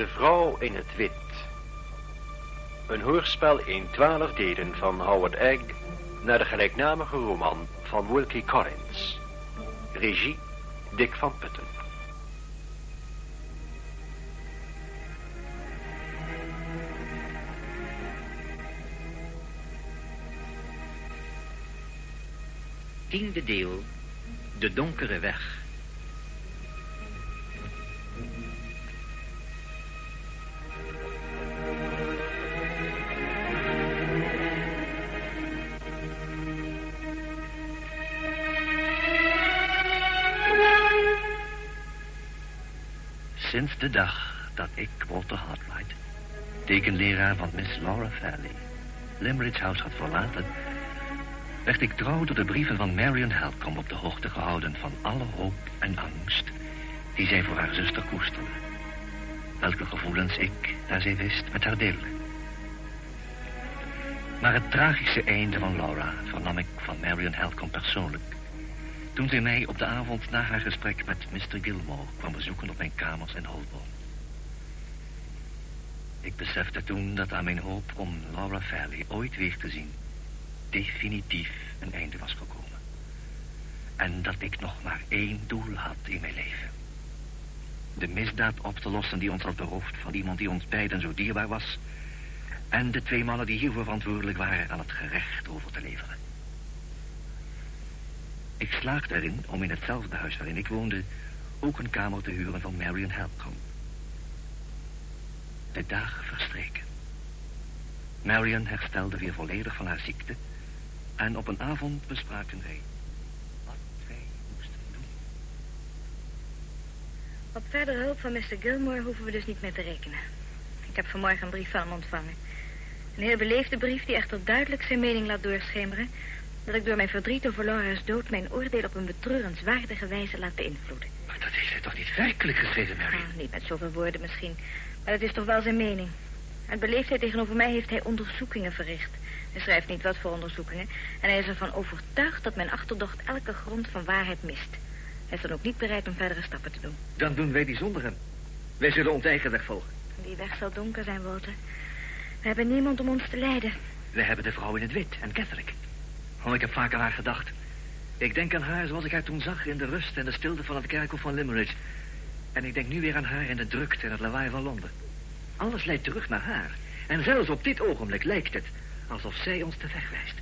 De vrouw in het wit. Een hoorspel in twaalf delen van Howard Egg naar de gelijknamige roman van Wilkie Collins. Regie Dick van Putten. Tiende deel. De donkere weg. De dag dat ik, Walter Hartwright, tekenleraar van Miss Laura Fairley, Limerick's House had verlaten, werd ik trouw door de brieven van Marion Helcom op de hoogte gehouden van alle hoop en angst die zij voor haar zuster koesterde. Welke gevoelens ik, naar zij wist, met haar deelde. Maar het tragische einde van Laura vernam ik van Marion Helcom persoonlijk. Toen zij mij op de avond na haar gesprek met Mr. Gilmore kwam bezoeken op mijn kamers in Holborn. Ik besefte toen dat aan mijn hoop om Laura Fairley ooit weer te zien definitief een einde was gekomen. En dat ik nog maar één doel had in mijn leven. De misdaad op te lossen die ons had beroofd van iemand die ons beiden zo dierbaar was. En de twee mannen die hiervoor verantwoordelijk waren aan het gerecht over te leveren. Ik slaagde erin om in hetzelfde huis waarin ik woonde... ook een kamer te huren van Marion Helcom. De dagen verstreken. Marion herstelde weer volledig van haar ziekte... En op een avond bespraken wij wat wij moesten doen. Op verdere hulp van Mr. Gilmore hoeven we dus niet meer te rekenen. Ik heb vanmorgen een brief van hem ontvangen. Een heel beleefde brief die echter duidelijk zijn mening laat doorschemeren... dat ik door mijn verdriet over Laura's dood mijn oordeel op een betreurenswaardige wijze laat beïnvloeden. Maar dat heeft hij toch niet werkelijk geschreven, Mary? Nou, niet met zoveel woorden misschien, maar het is toch wel zijn mening. Uit beleefdheid tegenover mij heeft hij onderzoekingen verricht... Hij schrijft niet wat voor onderzoekingen. En hij is ervan overtuigd dat mijn achterdocht elke grond van waarheid mist. Hij is dan ook niet bereid om verdere stappen te doen. Dan doen wij die zonder hem. Wij zullen ons eigen weg volgen. Die weg zal donker zijn, Walter. We hebben niemand om ons te leiden. We hebben de vrouw in het wit en Catholic. Oh, ik heb vaak aan haar gedacht. Ik denk aan haar zoals ik haar toen zag in de rust en de stilte van het kerkhof van Limerick. En ik denk nu weer aan haar in de drukte en het lawaai van Londen. Alles leidt terug naar haar. En zelfs op dit ogenblik lijkt het Alsof zij ons de weg wijst.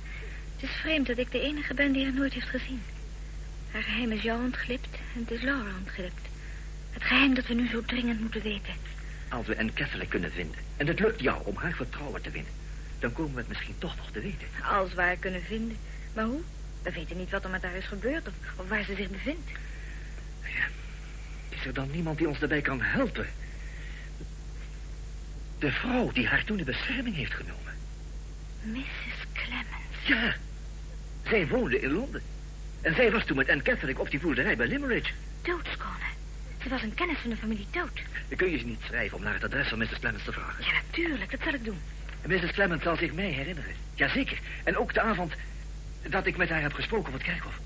Het is vreemd dat ik de enige ben die haar nooit heeft gezien. Haar geheim is jou ontglipt en het is Laura ontglipt. Het geheim dat we nu zo dringend moeten weten. Als we een Catholic kunnen vinden en het lukt jou om haar vertrouwen te winnen... dan komen we het misschien toch nog te weten. Als we haar kunnen vinden. Maar hoe? We weten niet wat er met haar is gebeurd of, of waar ze zich bevindt. Ja. Is er dan niemand die ons daarbij kan helpen? De vrouw die haar toen in bescherming heeft genomen. Mrs. Clemens. Ja, zij woonde in Londen. En zij was toen met Anne Catholic op die boerderij bij Limerick. Doodskonen. Ze was een kennis van de familie dood. Dan kun je ze niet schrijven om naar het adres van Mrs. Clemens te vragen. Ja, natuurlijk. Dat zal ik doen. Mrs. Clemens zal zich mij herinneren. Jazeker. En ook de avond dat ik met haar heb gesproken op het kerkhof.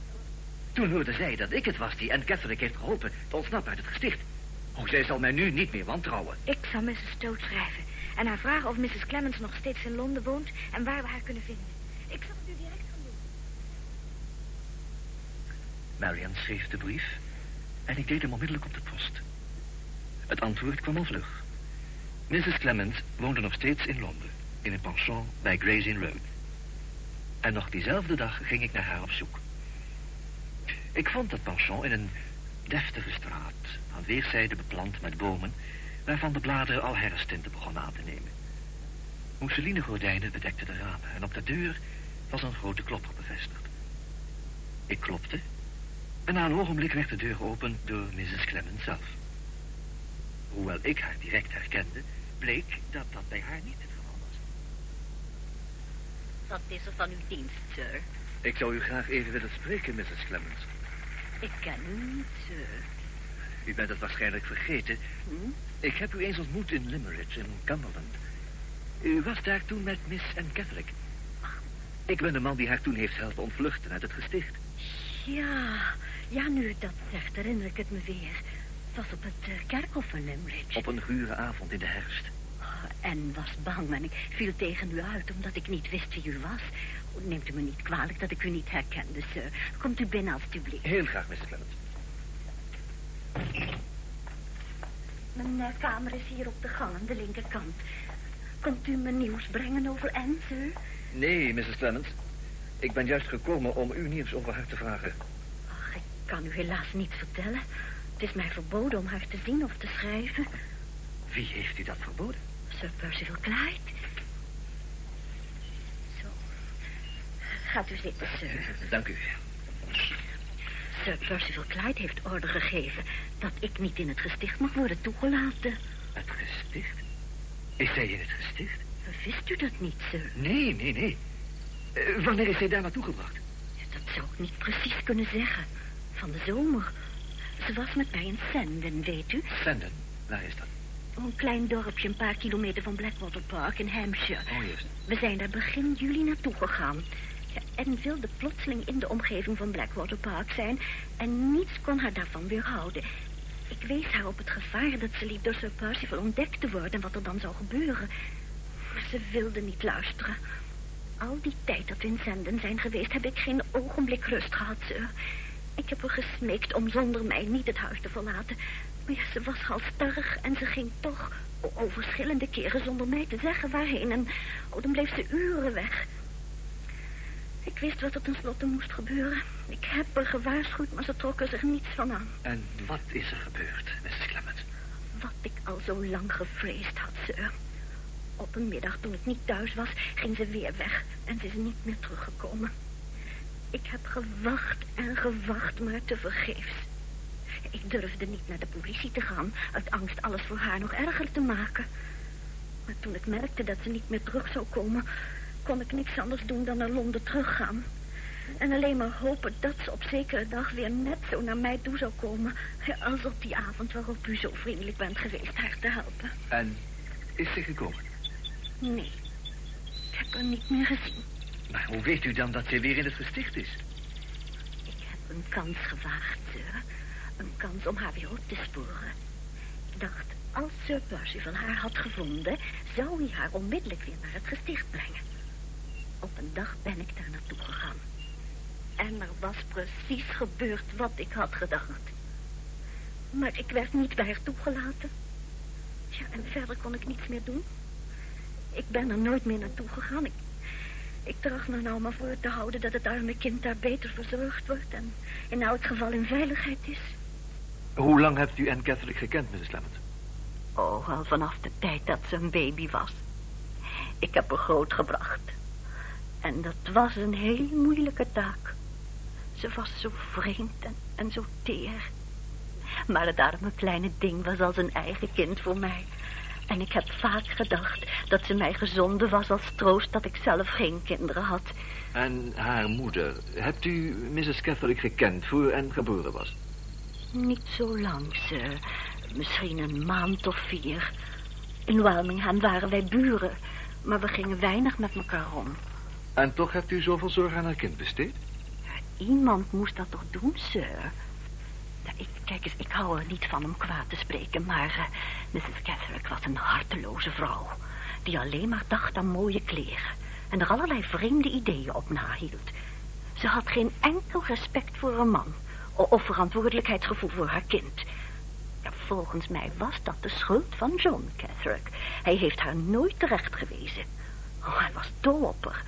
Toen hoorde zij dat ik het was die Anne Catholic heeft geholpen te ontsnappen uit het gesticht. Oh, zij zal mij nu niet meer wantrouwen. Ik zal Mrs. Dood schrijven. En haar vragen of Mrs. Clemens nog steeds in Londen woont en waar we haar kunnen vinden. Ik zal het u direct gaan doen. Marian schreef de brief en ik deed hem onmiddellijk op de post. Het antwoord kwam al vlug. Mrs. Clemens woonde nog steeds in Londen, in een pension bij Gray's Inn Road. En nog diezelfde dag ging ik naar haar op zoek. Ik vond dat pension in een deftige straat, aan weerszijden beplant met bomen waarvan de bladeren al herfsttinten begonnen aan te nemen. Mousseline-gordijnen bedekten de ramen en op de deur was een grote klopper bevestigd. Ik klopte en na een ogenblik werd de deur geopend door Mrs. Clemens zelf. Hoewel ik haar direct herkende, bleek dat dat bij haar niet. Wat is er van uw dienst, sir? Ik zou u graag even willen spreken, Mrs. Clemens. Ik ken u niet, sir. U bent het waarschijnlijk vergeten. Hm? Ik heb u eens ontmoet in Limerick, in Cumberland. U was daar toen met Miss en Catholic. Ik ben de man die haar toen heeft helpen ontvluchten uit het gesticht. Ja, ja, nu u dat zegt, herinner ik het me weer. was op het uh, kerkhof van Limridge. Op een gure avond in de herfst. En was bang en ik viel tegen u uit omdat ik niet wist wie u was. Neemt u me niet kwalijk dat ik u niet herkende, sir. Komt u binnen, alstublieft. Heel graag, Mrs. Clement. Mijn uh, kamer is hier op de gang aan de linkerkant. Komt u me nieuws brengen over Anne, sir? Nee, Mrs. Clement. Ik ben juist gekomen om u nieuws over haar te vragen. Ach, ik kan u helaas niet vertellen. Het is mij verboden om haar te zien of te schrijven. Wie heeft u dat verboden? Sir Percival Clyde. Zo. Gaat u zitten, sir. Dank u. Sir Percival Clyde heeft order gegeven dat ik niet in het gesticht mag worden toegelaten. Het gesticht? Is zij in het gesticht? Wist u dat niet, sir? Nee, nee, nee. Uh, wanneer is zij daar naartoe gebracht? Dat zou ik niet precies kunnen zeggen. Van de zomer. Ze was met mij in Senden, weet u? Senden? Waar is dat? Een klein dorpje een paar kilometer van Blackwater Park in Hampshire. Oh. We zijn daar begin juli naartoe gegaan. Ja, en wilde plotseling in de omgeving van Blackwater Park zijn... en niets kon haar daarvan weerhouden. Ik wees haar op het gevaar dat ze liep door Sir Percival ontdekt te worden... en wat er dan zou gebeuren. Maar ze wilde niet luisteren. Al die tijd dat we in Zenden zijn geweest... heb ik geen ogenblik rust gehad, sir. Ik heb haar gesmeekt om zonder mij niet het huis te verlaten. Maar ja, ze was halstarrig en ze ging toch... O, verschillende keren zonder mij te zeggen waarheen. En oh, dan bleef ze uren weg. Ik wist wat er tenslotte moest gebeuren. Ik heb haar gewaarschuwd, maar ze trok er zich niets van aan. En wat is er gebeurd, Mrs. Clement? Wat ik al zo lang gevreesd had, sir. Op een middag, toen ik niet thuis was, ging ze weer weg. En ze is niet meer teruggekomen. Ik heb gewacht en gewacht, maar tevergeefs. Ik durfde niet naar de politie te gaan... uit angst alles voor haar nog erger te maken. Maar toen ik merkte dat ze niet meer terug zou komen... kon ik niks anders doen dan naar Londen teruggaan. En alleen maar hopen dat ze op zekere dag weer net zo naar mij toe zou komen... als op die avond waarop u zo vriendelijk bent geweest haar te helpen. En is ze gekomen? Nee, ik heb haar niet meer gezien. Maar hoe weet u dan dat ze weer in het gesticht is? Ik heb een kans gewaagd, sir. Een kans om haar weer op te sporen. Ik dacht, als Sir Percival haar had gevonden... zou hij haar onmiddellijk weer naar het gesticht brengen. Op een dag ben ik daar naartoe gegaan. En er was precies gebeurd wat ik had gedacht. Maar ik werd niet bij haar toegelaten. Ja, en verder kon ik niets meer doen. Ik ben er nooit meer naartoe gegaan. Ik, ik tracht me nou maar voor te houden dat het arme kind daar beter verzorgd wordt... en in elk geval in veiligheid is. Hoe lang hebt u Anne Catholic gekend, Mrs. Lemmet? Oh, al vanaf de tijd dat ze een baby was. Ik heb haar grootgebracht. En dat was een heel moeilijke taak. Ze was zo vreemd en, en zo teer. Maar het arme kleine ding was als een eigen kind voor mij... En ik heb vaak gedacht dat ze mij gezonden was als troost dat ik zelf geen kinderen had. En haar moeder, hebt u Mrs. Catholic gekend voor en geboren was? Niet zo lang, sir. Misschien een maand of vier. In Wilmingham waren wij buren, maar we gingen weinig met elkaar om. En toch hebt u zoveel zorg aan haar kind besteed? Iemand moest dat toch doen, sir? ik, kijk eens, ik hou er niet van om kwaad te spreken, maar uh, Mrs. Catherick was een harteloze vrouw. Die alleen maar dacht aan mooie kleren. En er allerlei vreemde ideeën op nahield. Ze had geen enkel respect voor een man. Of verantwoordelijkheidsgevoel voor haar kind. Ja, volgens mij was dat de schuld van John Catherick. Hij heeft haar nooit terecht gewezen. Oh, hij was dol op haar.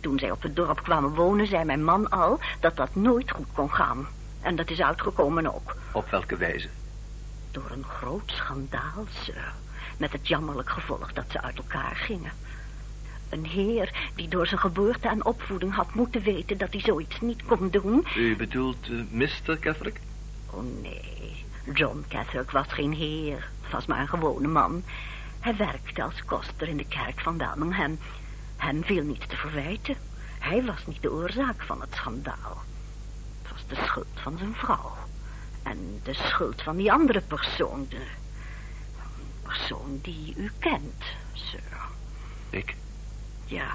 Toen zij op het dorp kwamen wonen, zei mijn man al dat dat nooit goed kon gaan. En dat is uitgekomen ook. Op welke wijze? Door een groot schandaal, sir. Met het jammerlijk gevolg dat ze uit elkaar gingen. Een heer die door zijn geboorte en opvoeding had moeten weten dat hij zoiets niet kon doen. U bedoelt uh, Mr. Catherick? Oh, nee. John Catherick was geen heer. Was maar een gewone man. Hij werkte als koster in de kerk van Birmingham. Hem viel niets te verwijten. Hij was niet de oorzaak van het schandaal de schuld van zijn vrouw. En de schuld van die andere persoon. De persoon die u kent, sir. Ik? Ja.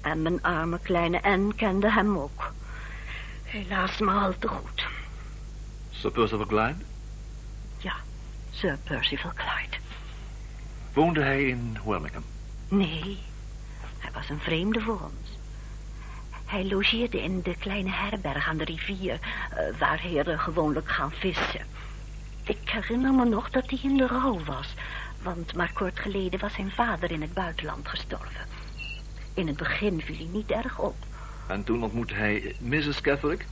En mijn arme kleine Anne kende hem ook. Helaas maar al te goed. Sir Percival Glyde? Ja, Sir Percival Clyde. Woonde hij in Birmingham? Nee, hij was een vreemde voor ons. Hij logeerde in de kleine herberg aan de rivier... eh, waar heren gewoonlijk gaan vissen. Ik herinner me nog dat hij in de rouw was... want maar kort geleden was zijn vader in het buitenland gestorven. In het begin viel hij niet erg op. En toen ontmoette hij Mrs. Catholic?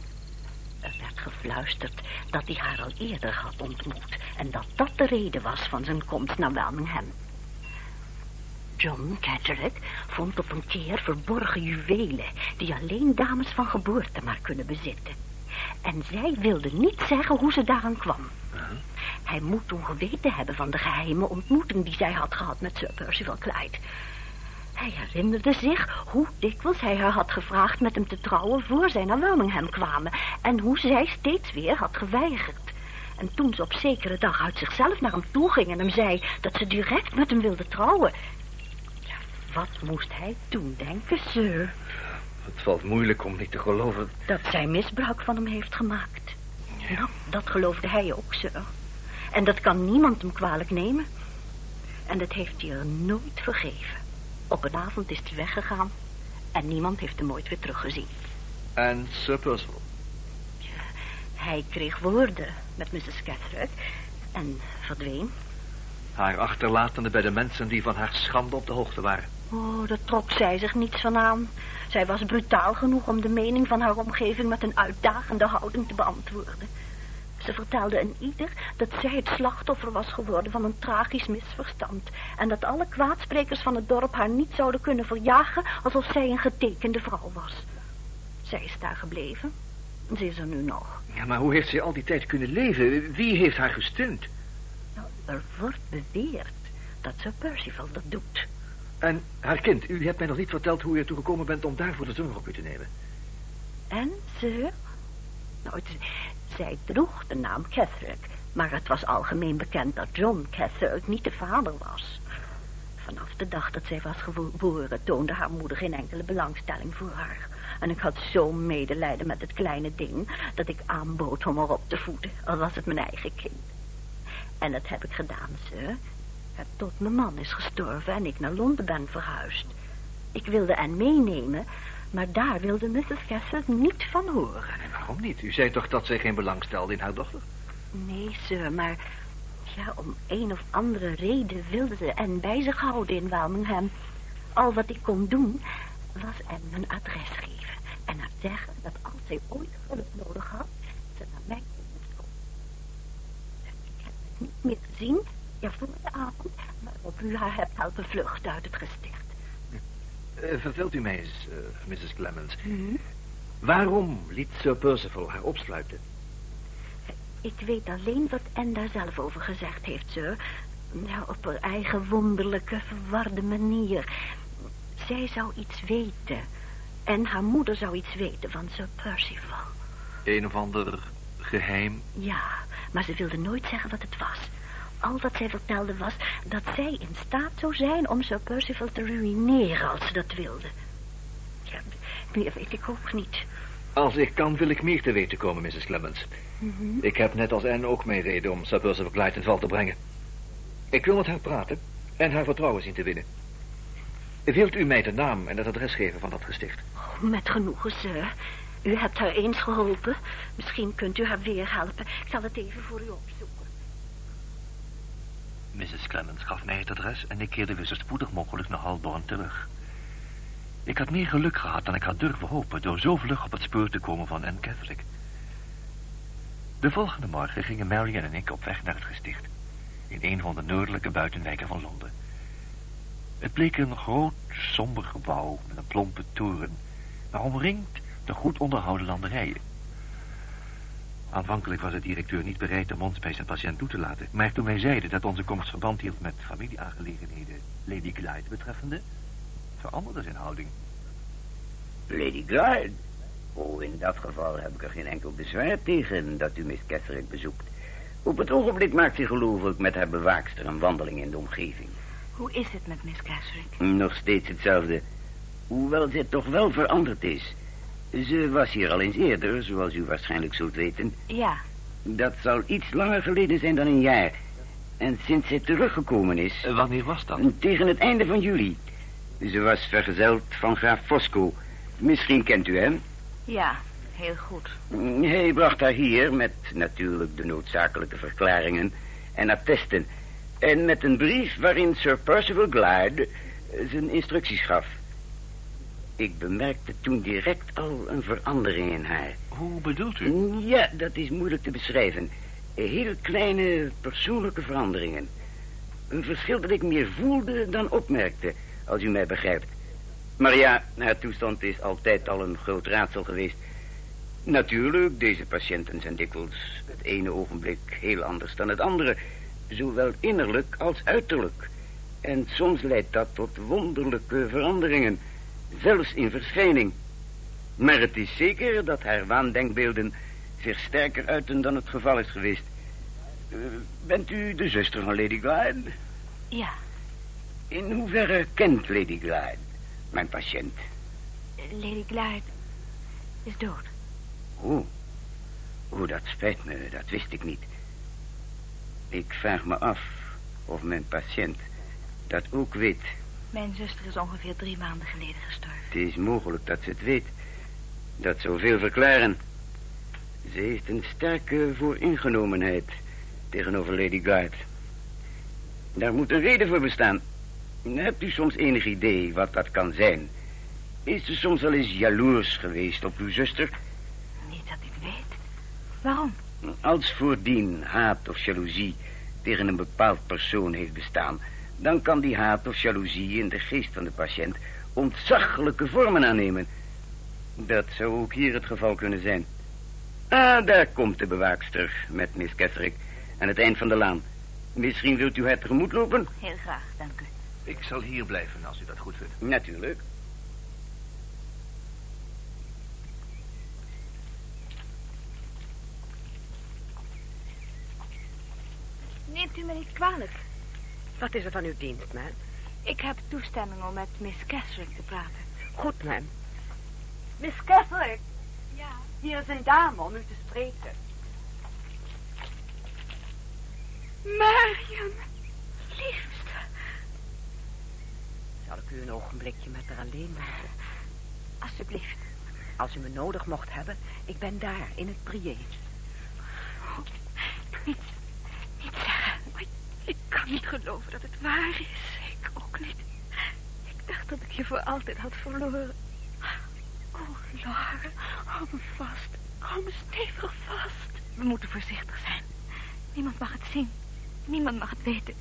Er werd gefluisterd dat hij haar al eerder had ontmoet... en dat dat de reden was van zijn komst naar Birmingham. John Catterick vond op een keer verborgen juwelen... die alleen dames van geboorte maar kunnen bezitten. En zij wilde niet zeggen hoe ze daaraan kwam. Hij moet toen geweten hebben van de geheime ontmoeting... die zij had gehad met Sir Percival Clyde... Hij herinnerde zich hoe dikwijls hij haar had gevraagd met hem te trouwen voor zij naar Birmingham kwamen. En hoe zij steeds weer had geweigerd. En toen ze op zekere dag uit zichzelf naar hem toe ging en hem zei dat ze direct met hem wilde trouwen. Ja, wat moest hij toen denken, sir? Het valt moeilijk om niet te geloven. Dat zij misbruik van hem heeft gemaakt. Ja, dat geloofde hij ook, sir. En dat kan niemand hem kwalijk nemen. En dat heeft hij er nooit vergeven. Op een avond is hij weggegaan en niemand heeft hem ooit weer teruggezien. En Sir Percival? Hij kreeg woorden met Mrs. Catherick en verdween. Haar achterlatende bij de mensen die van haar schande op de hoogte waren. Oh, daar trok zij zich niets van aan. Zij was brutaal genoeg om de mening van haar omgeving met een uitdagende houding te beantwoorden. Ze vertelde een ieder dat zij het slachtoffer was geworden van een tragisch misverstand. En dat alle kwaadsprekers van het dorp haar niet zouden kunnen verjagen alsof zij een getekende vrouw was. Zij is daar gebleven. Ze is er nu nog. Ja, maar hoe heeft zij al die tijd kunnen leven? Wie heeft haar gesteund? Nou, er wordt beweerd dat Sir Percival dat doet. En haar kind, u hebt mij nog niet verteld hoe u ertoe gekomen bent om daarvoor de zorg op u te nemen. En, sir? Nou, het, zij droeg de naam Catherick, maar het was algemeen bekend dat John Catherick niet de vader was. Vanaf de dag dat zij was geboren toonde haar moeder geen enkele belangstelling voor haar. En ik had zo'n medelijden met het kleine ding dat ik aanbood om haar op te voeden, al was het mijn eigen kind. En dat heb ik gedaan, sir. Tot mijn man is gestorven en ik naar Londen ben verhuisd. Ik wilde hen meenemen, maar daar wilde Mrs. Catherick niet van horen. En waarom niet? U zei toch dat zij geen belang stelde in haar dochter? Nee, sir, maar ja, om een of andere reden wilde ze en bij zich houden in Birmingham. Al wat ik kon doen, was hem een adres geven. En haar zeggen dat als zij ooit hulp nodig had, ze naar mij moest komen. Ik heb het niet meer gezien, ja, voor de avond, waarop u haar hebt helpen vluchten uit het gesticht. Uh, vertelt u mij eens, uh, Mrs. Clemens. Mm Waarom liet Sir Percival haar opsluiten? Ik weet alleen wat Anne daar zelf over gezegd heeft, sir. Ja, op haar eigen wonderlijke, verwarde manier. Zij zou iets weten. En haar moeder zou iets weten van Sir Percival. Een of ander geheim? Ja, maar ze wilde nooit zeggen wat het was. Al wat zij vertelde was dat zij in staat zou zijn om Sir Percival te ruïneren als ze dat wilde. Ja, meer weet ik ook niet. Als ik kan, wil ik meer te weten komen, Mrs. Clemens. Mm -hmm. Ik heb net als Anne ook mijn reden om Sir Percival Clyde in val te brengen. Ik wil met haar praten en haar vertrouwen zien te winnen. Wilt u mij de naam en het adres geven van dat gesticht? Oh, met genoegen, sir. U hebt haar eens geholpen. Misschien kunt u haar weer helpen. Ik zal het even voor u opzoeken. Mrs. Clemens gaf mij het adres en ik keerde weer zo spoedig mogelijk naar Holborn terug. Ik had meer geluk gehad dan ik had durven hopen... door zo vlug op het spoor te komen van Anne Catholic. De volgende morgen gingen Marion en ik op weg naar het gesticht... in een van de noordelijke buitenwijken van Londen. Het bleek een groot, somber gebouw met een plompe toren... maar omringd door goed onderhouden landerijen. Aanvankelijk was de directeur niet bereid om ons bij zijn patiënt toe te laten... maar toen wij zeiden dat onze komst verband hield met familieaangelegenheden... Lady Glyde betreffende veranderde zijn houding. Lady Glyde? Oh, in dat geval heb ik er geen enkel bezwaar tegen dat u Miss Catherick bezoekt. Op het ogenblik maakt ze geloof ik met haar bewaakster een wandeling in de omgeving. Hoe is het met Miss Catherick? Nog steeds hetzelfde. Hoewel ze toch wel veranderd is. Ze was hier al eens eerder, zoals u waarschijnlijk zult weten. Ja, Dat zal iets langer geleden zijn dan een jaar. En sinds zij teruggekomen is... Eh, wanneer was dat? Tegen het einde van juli. Ze was vergezeld van graaf Fosco. Misschien kent u hem. Ja, heel goed. Hij bracht haar hier met natuurlijk de noodzakelijke verklaringen en attesten. En met een brief waarin Sir Percival Glyde zijn instructies gaf. Ik bemerkte toen direct al een verandering in haar. Hoe bedoelt u? Ja, dat is moeilijk te beschrijven. Heel kleine persoonlijke veranderingen. Een verschil dat ik meer voelde dan opmerkte, als u mij begrijpt. Maar ja, haar toestand is altijd al een groot raadsel geweest. Natuurlijk, deze patiënten zijn dikwijls het ene ogenblik heel anders dan het andere. Zowel innerlijk als uiterlijk. En soms leidt dat tot wonderlijke veranderingen. Zelfs in verschijning. Maar het is zeker dat haar waandenkbeelden zich sterker uiten dan het geval is geweest. Uh, bent u de zuster van Lady Glyde? Ja. In hoeverre kent Lady Glyde mijn patiënt? Lady Glyde is dood. Oh. Oh, dat spijt me, dat wist ik niet. Ik vraag me af of mijn patiënt dat ook weet. Mijn zuster is ongeveer drie maanden geleden gestorven. Het is mogelijk dat ze het weet. Dat zou veel verklaren. Ze heeft een sterke vooringenomenheid tegenover Lady Guard. Daar moet een reden voor bestaan. Hebt u soms enig idee wat dat kan zijn? Is ze soms wel eens jaloers geweest op uw zuster? Niet dat ik weet. Waarom? Als voordien haat of jaloezie tegen een bepaald persoon heeft bestaan... dan kan die haat of jaloezie in de geest van de patiënt ontzaglijke vormen aannemen. Dat zou ook hier het geval kunnen zijn. Ah, daar komt de bewaakster met Miss Kesserick aan het eind van de laan. Misschien wilt u haar tegemoet lopen? Heel graag, dank u. Ik zal hier blijven als u dat goed vindt. Natuurlijk. Neemt u me niet kwalijk. Wat is er van uw dienst, man? Ik heb toestemming om met Miss Keswick te praten. Goed, man. Miss Keswick. Ja? Hier is een dame om u te spreken. Marion, liefste. Zal ik u een ogenblikje met haar alleen laten? Alsjeblieft. Als u me nodig mocht hebben, ik ben daar, in het prié. Niets, niet zeggen. Maar ik kan niet geloven dat het waar is. Ik ook niet. Ik dacht dat ik je voor altijd had verloren. Oh, Laura, hou me vast. Hou me stevig vast. We moeten voorzichtig zijn. Niemand mag het zien. Niemand mag het weten.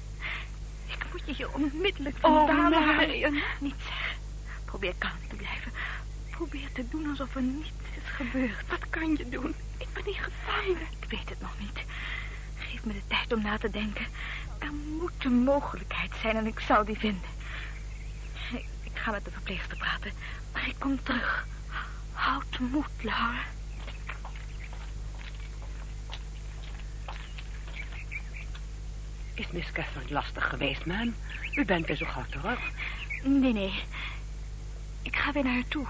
Ik moet je hier onmiddellijk vandaan Oh, halen. Marion. Niet zeggen. Probeer kalm te blijven. Probeer te doen alsof er niets is gebeurd. Wat kan je doen? Ik ben niet gevangen. Ik weet het nog niet. Geef me de tijd om na te denken. Er moet een mogelijkheid zijn en ik zal die vinden. Ik, ga met de verpleegster praten, maar ik kom terug. Houd moed, Laura. Is Miss Catherine lastig geweest, man? U bent weer zo gauw terug. Nee, nee. Ik ga weer naar haar toe.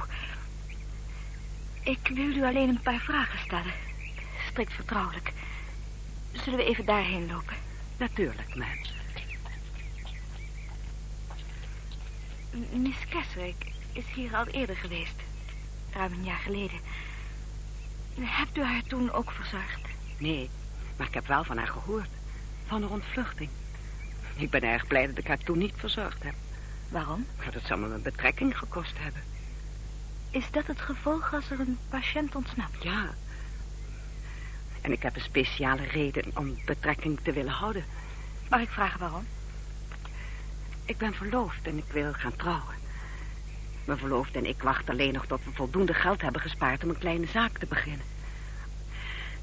Ik wil u alleen een paar vragen stellen. Strikt vertrouwelijk. Zullen we even daarheen lopen? Natuurlijk, man. M- Miss Keswick is hier al eerder geweest. Ruim een jaar geleden. Hebt u haar toen ook verzorgd? Nee, maar ik heb wel van haar gehoord. Van haar ontvluchting. Ik ben erg blij dat ik haar toen niet verzorgd heb. Waarom? Dat zou me mijn betrekking gekost hebben. Is dat het gevolg als er een patiënt ontsnapt? Ja. En ik heb een speciale reden om betrekking te willen houden. Mag ik vragen waarom? Ik ben verloofd en ik wil gaan trouwen. Mijn verloofde en ik wachten alleen nog tot we voldoende geld hebben gespaard om een kleine zaak te beginnen.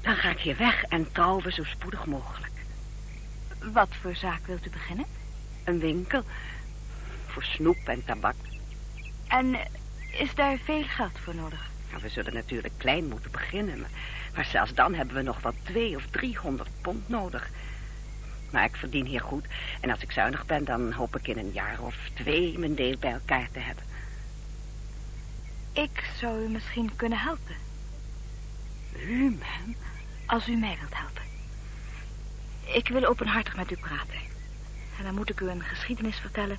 Dan ga ik hier weg en trouwen we zo spoedig mogelijk. Wat voor zaak wilt u beginnen? Een winkel voor snoep en tabak. En is daar veel geld voor nodig? Nou, we zullen natuurlijk klein moeten beginnen, maar, maar zelfs dan hebben we nog wel twee of driehonderd pond nodig. Maar ik verdien hier goed en als ik zuinig ben, dan hoop ik in een jaar of twee mijn deel bij elkaar te hebben. Ik zou u misschien kunnen helpen. U, man? Als u mij wilt helpen. Ik wil openhartig met u praten. En dan moet ik u een geschiedenis vertellen...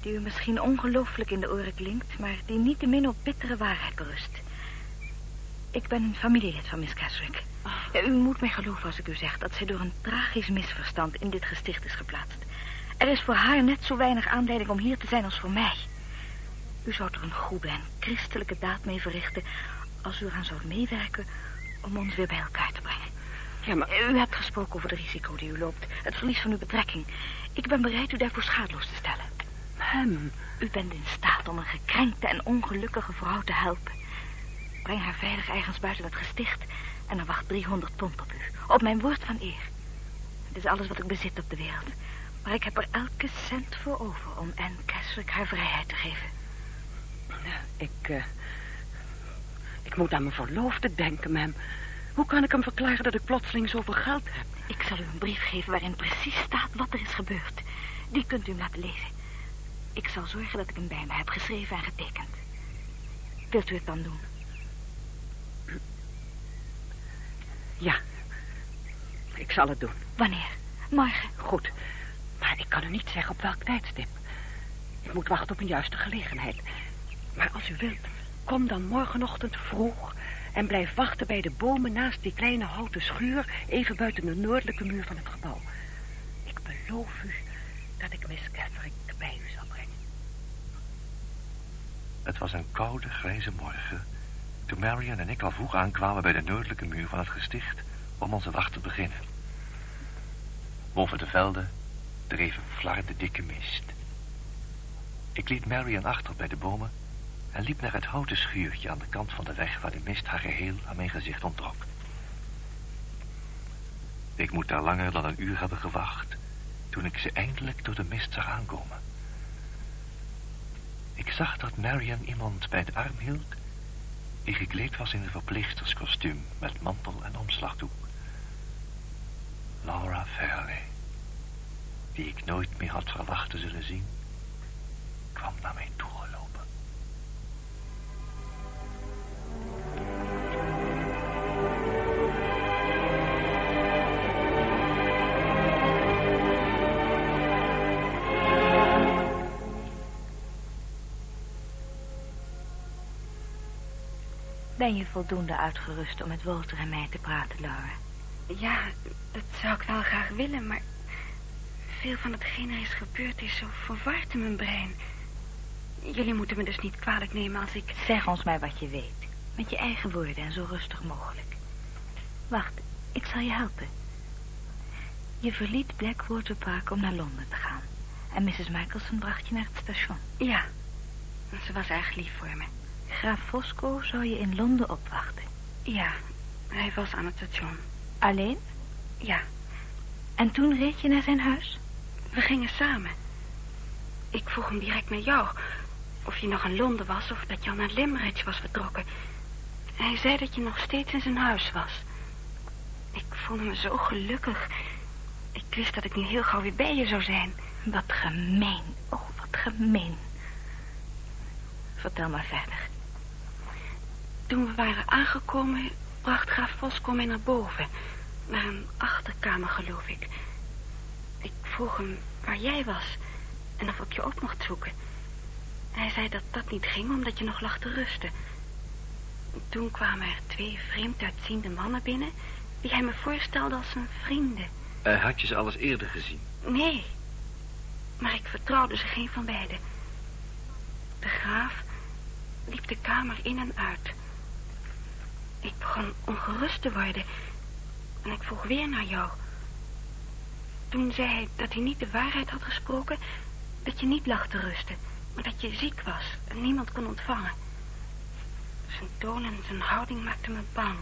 die u misschien ongelooflijk in de oren klinkt... maar die niet te min op bittere waarheid berust. Ik ben een familielid van Miss Keswick. Ja, u moet mij geloven als ik u zeg dat zij door een tragisch misverstand in dit gesticht is geplaatst. Er is voor haar net zo weinig aanleiding om hier te zijn als voor mij. U zou er een goede en christelijke daad mee verrichten... als u eraan zou meewerken om ons weer bij elkaar te brengen. Ja, maar... U hebt gesproken over de risico die u loopt. Het verlies van uw betrekking. Ik ben bereid u daarvoor schadeloos te stellen. Hem. U bent in staat om een gekrenkte en ongelukkige vrouw te helpen. Breng haar veilig ergens buiten het gesticht... en dan wacht 300 pond op u. Op mijn woord van eer. Het is alles wat ik bezit op de wereld. Maar ik heb er elke cent voor over om Anne Keswick haar vrijheid te geven. Nou, ik... eh, ik moet aan mijn verloofde denken, ma'am. Hoe kan ik hem verklaren dat ik plotseling zoveel geld heb? Ik zal u een brief geven waarin precies staat wat er is gebeurd. Die kunt u hem laten lezen. Ik zal zorgen dat ik hem bij me heb geschreven en getekend. Wilt u het dan doen? Ja. Ik zal het doen. Wanneer? Morgen. Goed. Maar ik kan u niet zeggen op welk tijdstip. Ik moet wachten op een juiste gelegenheid. Maar als u wilt, kom dan morgenochtend vroeg... en blijf wachten bij de bomen naast die kleine houten schuur... even buiten de noordelijke muur van het gebouw. Ik beloof u dat ik Miss Catherine bij u zal brengen. Het was een koude, grijze morgen... toen Marion en ik al vroeg aankwamen bij de noordelijke muur van het gesticht... om onze wacht te beginnen. Boven de velden dreef een flarde dikke mist. Ik liet Marion achter bij de bomen... en liep naar het houten schuurtje aan de kant van de weg... waar de mist haar geheel aan mijn gezicht ontrok. Ik moet daar langer dan een uur hebben gewacht... toen ik ze eindelijk door de mist zag aankomen. Ik zag dat Marion iemand bij de arm hield... die gekleed was in een verpleegsterskostuum... met mantel en omslagdoek. Laura Fairley, die ik nooit meer had verwacht te zullen zien... kwam naar mij toegelopen. Ben je voldoende uitgerust om met Walter en mij te praten, Laura? Ja, dat zou ik wel graag willen, maar... veel van hetgeen er is gebeurd is zo verward in mijn brein. Jullie moeten me dus niet kwalijk nemen als ik... Zeg ons maar wat je weet. Met je eigen woorden en zo rustig mogelijk. Wacht, ik zal je helpen. Je verliet Blackwater Park om naar Londen te gaan. En Mrs. Michelson bracht je naar het station. Ja, ze was erg lief voor me. Graaf Fosco zou je in Londen opwachten. Ja, hij was aan het station. Alleen? Ja, En toen reed je naar zijn huis? we gingen samen. Ik vroeg hem direct naar jou. Of je nog in Londen was of dat je al naar Limerick was vertrokken. Hij zei dat je nog steeds in zijn huis was. Ik voelde me zo gelukkig. Ik wist dat ik nu heel gauw weer bij je zou zijn. Wat gemeen. Oh, wat gemeen. Vertel maar verder. Toen we waren aangekomen, bracht graaf Fosco mij naar boven. Naar een achterkamer, geloof ik. Ik vroeg hem waar jij was en of ik je op mocht zoeken. Hij zei dat dat niet ging, omdat je nog lag te rusten. Toen kwamen er twee vreemd uitziende mannen binnen... die hij me voorstelde als zijn vrienden. Eh, had je ze alles eerder gezien? Nee, maar ik vertrouwde ze geen van beiden. De graaf liep de kamer in en uit. Ik begon ongerust te worden en ik vroeg weer naar jou. Toen zei hij dat hij niet de waarheid had gesproken, dat je niet lag te rusten, maar dat je ziek was en niemand kon ontvangen. Zijn toon en zijn houding maakten me bang.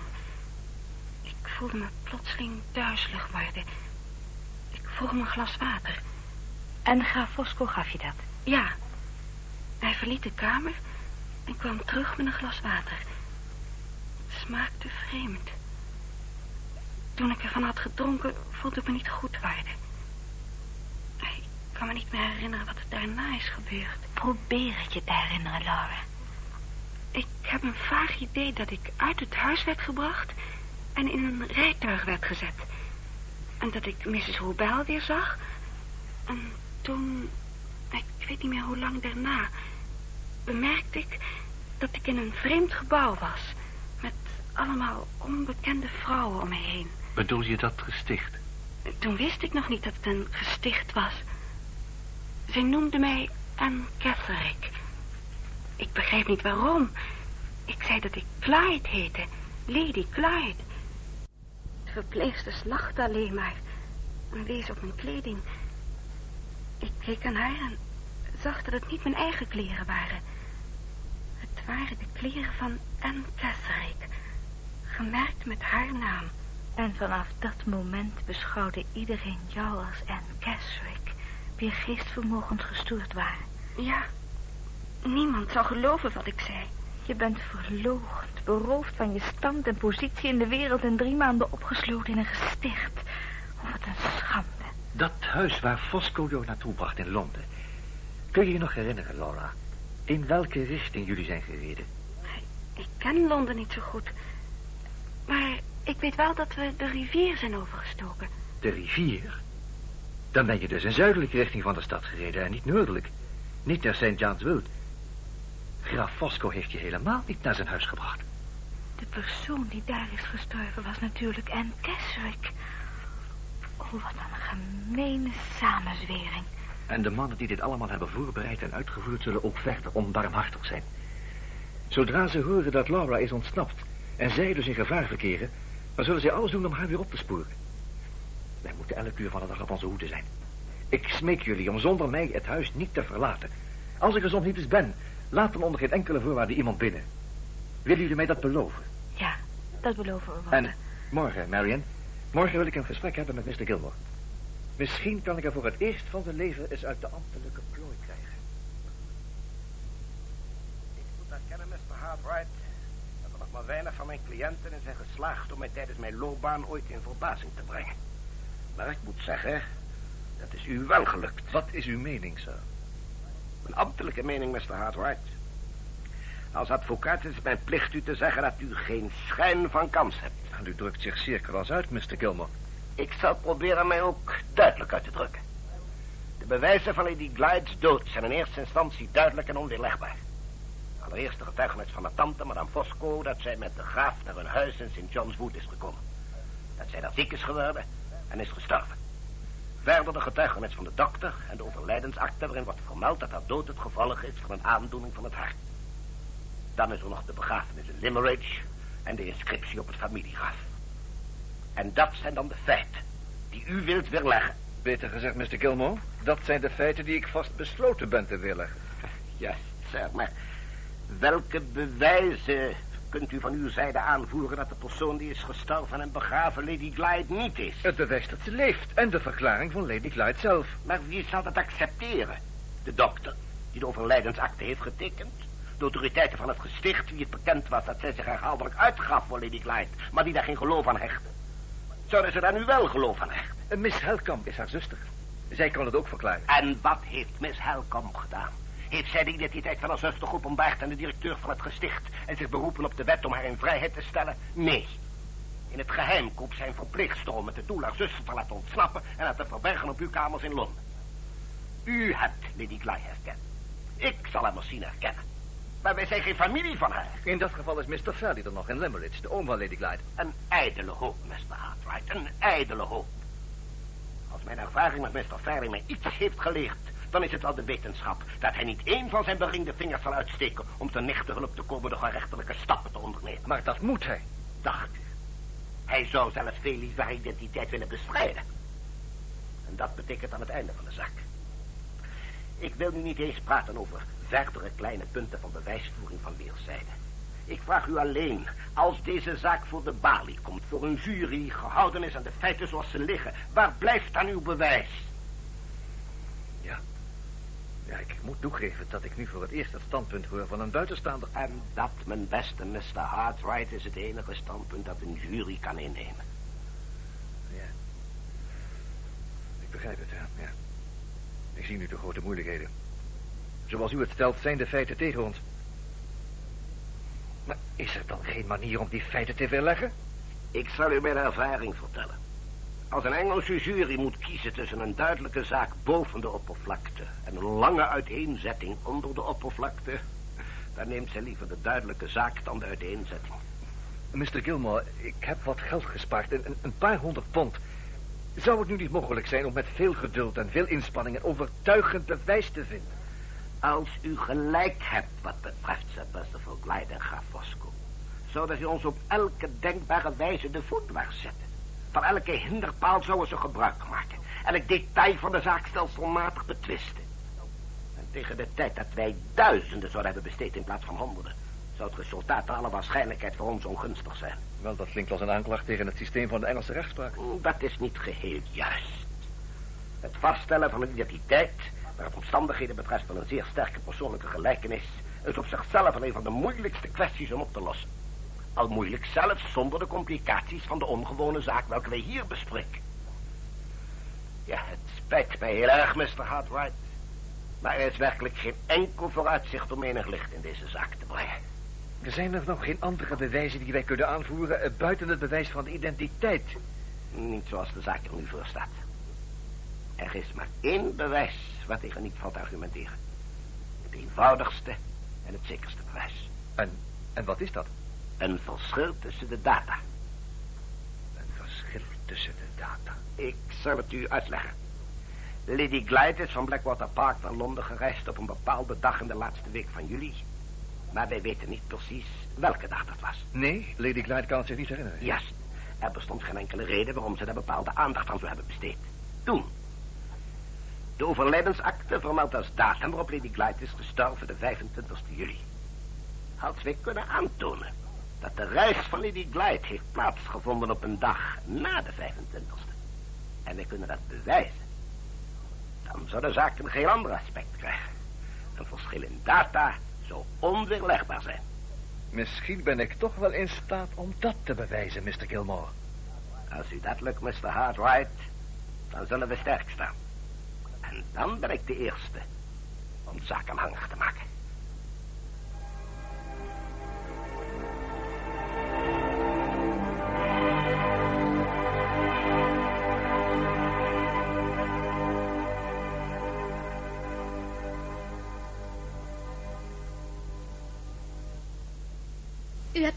Ik voelde me plotseling duizelig worden. Ik vroeg hem een glas water. En graaf Fosco gaf je dat? Ja. Hij verliet de kamer en kwam terug met een glas water. Smaakte vreemd. Toen ik ervan had gedronken, voelde ik me niet goed worden. Ik kan me niet meer herinneren wat er daarna is gebeurd. Probeer het je te herinneren, Laura. Ik heb een vaag idee dat ik uit het huis werd gebracht... en in een rijtuig werd gezet. En dat ik Mrs. Hoebel weer zag. En toen, ik weet niet meer hoe lang daarna, bemerkte ik dat ik in een vreemd gebouw was. Allemaal onbekende vrouwen om me heen. Bedoel je dat gesticht? Toen wist ik nog niet dat het een gesticht was. Zij noemde mij Anne Catherick. Ik begrijp niet waarom. Ik zei dat ik Clyde heette. Lady Clyde. De verpleegsters lachte alleen maar. En wees op mijn kleding. Ik keek aan haar en zag dat het niet mijn eigen kleren waren. Het waren de kleren van Anne Catherick. Gemerkt met haar naam. En vanaf dat moment beschouwde iedereen jou als Anne Keswick... wier geestvermogens gestoord waren. Ja, niemand zou geloven wat ik zei. Je bent verloochend, beroofd van je stand en positie in de wereld... en drie maanden opgesloten in een gesticht. Oh, wat een schande. Dat huis waar Fosco jou naartoe bracht in Londen. Kun je je nog herinneren, Laura? In welke richting jullie zijn gereden? Ik ken Londen niet zo goed. Maar ik weet wel dat we de rivier zijn overgestoken. De rivier? Dan ben je dus in zuidelijke richting van de stad gereden en niet noordelijk. Niet naar St. John's Wood. Graaf Fosco heeft je helemaal niet naar zijn huis gebracht. De persoon die daar is gestorven was natuurlijk Anne Keswick. Oh, wat een gemene samenzwering. En de mannen die dit allemaal hebben voorbereid en uitgevoerd... zullen ook verder onbarmhartig zijn. Zodra ze horen dat Laura is ontsnapt... en zij dus in gevaar verkeren... dan zullen zij alles doen om haar weer op te sporen. Wij moeten elk uur van de dag op onze hoede zijn. Ik smeek jullie om zonder mij het huis niet te verlaten. Als ik er soms niet eens ben... laat dan onder geen enkele voorwaarde iemand binnen. Willen jullie mij dat beloven? Ja, dat beloven we. En morgen, Marion... morgen wil ik een gesprek hebben met Mr. Gilmore. Misschien kan ik er voor het eerst van zijn leven eens uit de ambtelijke plooi krijgen. Ik moet erkennen, Mr. Hartwright, maar weinig van mijn cliënten zijn geslaagd om mij tijdens mijn loopbaan ooit in verbazing te brengen. Maar ik moet zeggen, dat is u wel gelukt. Wat is uw mening, sir? Mijn ambtelijke mening, Mr. Hartwright. Als advocaat is het mijn plicht u te zeggen dat u geen schijn van kans hebt. En u drukt zich zeer kras uit, Mr. Gilmore. Ik zal proberen mij ook duidelijk uit te drukken. De bewijzen van Lady Glyde's dood zijn in eerste instantie duidelijk en onweerlegbaar. Allereerst de getuigenis van de tante, madame Fosco... dat zij met de graaf naar hun huis in St. John's Wood is gekomen. Dat zij daar ziek is geworden en is gestorven. Verder de getuigenis van de dokter en de overlijdensakte... waarin wordt vermeld dat haar dood het gevolg is van een aandoening van het hart. Dan is er nog de begrafenis in Limerick... en de inscriptie op het familiegraf. En dat zijn dan de feiten die u wilt weerleggen. Beter gezegd, Mr. Gilmore, dat zijn de feiten die ik vast besloten ben te weerleggen. Ja, zeg maar. Welke bewijzen kunt u van uw zijde aanvoeren dat de persoon die is gestorven en begraven Lady Glyde niet is? Het bewijs dat ze leeft en de verklaring van Lady Glyde zelf. Maar wie zal dat accepteren? De dokter, die de overlijdensakte heeft getekend? De autoriteiten van het gesticht, wie het bekend was dat zij zich herhaaldelijk uitgaf voor Lady Glyde, maar die daar geen geloof aan hechten? Zouden ze daar nu wel geloof aan hechten? Miss Helkamp is haar zuster. Zij kan het ook verklaren. En wat heeft Miss Helkamp gedaan? Heeft zij de identiteit van haar zuster geopenbaard aan de directeur van het gesticht... en zich beroepen op de wet om haar in vrijheid te stellen? Nee. In het geheim koopt zij een verpleegster met het doel haar zuster te laten ontsnappen... en haar te verbergen op uw kamers in Londen. U hebt Lady Gly herkend. Ik zal haar misschien herkennen. Maar wij zijn geen familie van haar. In dat geval is Mr. Fairley er nog in Limerick, de oom van Lady Glyde. Een ijdele hoop, Mr. Hartwright. Een ijdele hoop. Als mijn ervaring met Mr. Fairley mij iets heeft geleerd... dan is het wel de wetenschap dat hij niet één van zijn beringde vingers zal uitsteken... om ten nichte hulp te komen door gerechtelijke stappen te ondernemen. Maar dat moet hij. Dacht u. Hij zou zelfs veel liever haar identiteit willen bestrijden. En dat betekent aan het einde van de zaak. Ik wil nu niet eens praten over verdere kleine punten van bewijsvoering van weerszijden. Ik vraag u alleen, als deze zaak voor de balie komt, voor een jury gehouden is aan de feiten zoals ze liggen, waar blijft dan uw bewijs? Ja. Ik moet toegeven dat ik nu voor het eerst het standpunt hoor van een buitenstaander. En dat, mijn beste Mr. Hartwright, is het enige standpunt dat een jury kan innemen. Ja. Ik begrijp het, ja. ja. Ik zie nu de grote moeilijkheden. Zoals u het stelt, zijn de feiten tegen ons. Maar is er dan geen manier om die feiten te weerleggen? Ik zal u mijn ervaring vertellen. Als een Engelse jury moet kiezen tussen een duidelijke zaak boven de oppervlakte... en een lange uiteenzetting onder de oppervlakte... dan neemt zij liever de duidelijke zaak dan de uiteenzetting. Mr. Gilmore, ik heb wat geld gespaard. Een, een paar honderd pond. Zou het nu niet mogelijk zijn om met veel geduld en veel inspanning... een overtuigend bewijs te vinden? Als u gelijk hebt wat betreft Glyde en Graaf Fosco... zodat u ons op elke denkbare wijze de voet dwars zetten. Van elke hinderpaal zouden ze gebruik maken. Elk detail van de zaak stelselmatig betwisten. En tegen de tijd dat wij duizenden zouden hebben besteed in plaats van honderden... zou het resultaat naar alle waarschijnlijkheid voor ons ongunstig zijn. Wel, dat klinkt als een aanklacht tegen het systeem van de Engelse rechtspraak. Dat is niet geheel juist. Het vaststellen van een identiteit, waar het omstandigheden betreft wel een zeer sterke persoonlijke gelijkenis, is op zichzelf een van de moeilijkste kwesties om op te lossen. Al moeilijk zelfs zonder de complicaties van de ongewone zaak welke wij hier bespreken. Ja, het spijt mij heel erg, Mr. Hartwright. Maar er is werkelijk geen enkel vooruitzicht om enig licht in deze zaak te brengen. Er zijn er nog geen andere bewijzen die wij kunnen aanvoeren... eh, buiten het bewijs van de identiteit. Niet zoals de zaak er nu voor staat. Er is maar één bewijs waartegen niet valt te argumenteren. Het eenvoudigste en het zekerste bewijs. En, en wat is dat? Een verschil tussen de data. Een verschil tussen de data. Ik zal het u uitleggen. Lady Glyde is van Blackwater Park naar Londen gereisd op een bepaalde dag in de laatste week van juli. Maar wij weten niet precies welke dag dat was. Nee, Lady Glyde kan het zich niet herinneren. Juist. Er bestond geen enkele reden waarom ze daar bepaalde aandacht aan zou hebben besteed. Toen. De overlijdensakte vermeldt als datum waarop Lady Glyde is gestorven de 25 juli. Als wij kunnen aantonen dat de reis van Lady Glyde heeft plaatsgevonden op een dag na de 25e. En wij kunnen dat bewijzen. Dan zou de zaak een heel ander aspect krijgen. Een verschil in data zou onweerlegbaar zijn. Misschien ben ik toch wel in staat om dat te bewijzen, Mr. Gilmore. Als u dat lukt, Mr. Hartwright, dan zullen we sterk staan. En dan ben ik de eerste om de zaak aanhangig te maken.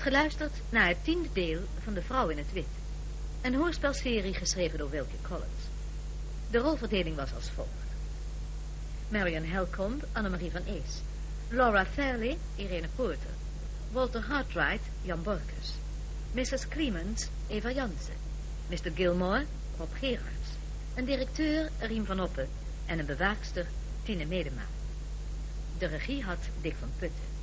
Geluisterd naar het tiende deel van De Vrouw in het Wit. Een hoorspelserie geschreven door Wilkie Collins. De rolverdeling was als volgt. Marion Helcomb, Annemarie van Ees. Laura Fairley, Irene Poorter. Walter Hartwright, Jan Borkes. Mrs. Clemens, Eva Jansen. Mr. Gilmore, Rob Gerards. Een directeur, Riem van Oppen. En een bewaakster, Tine Medema. De regie had Dick van Putten.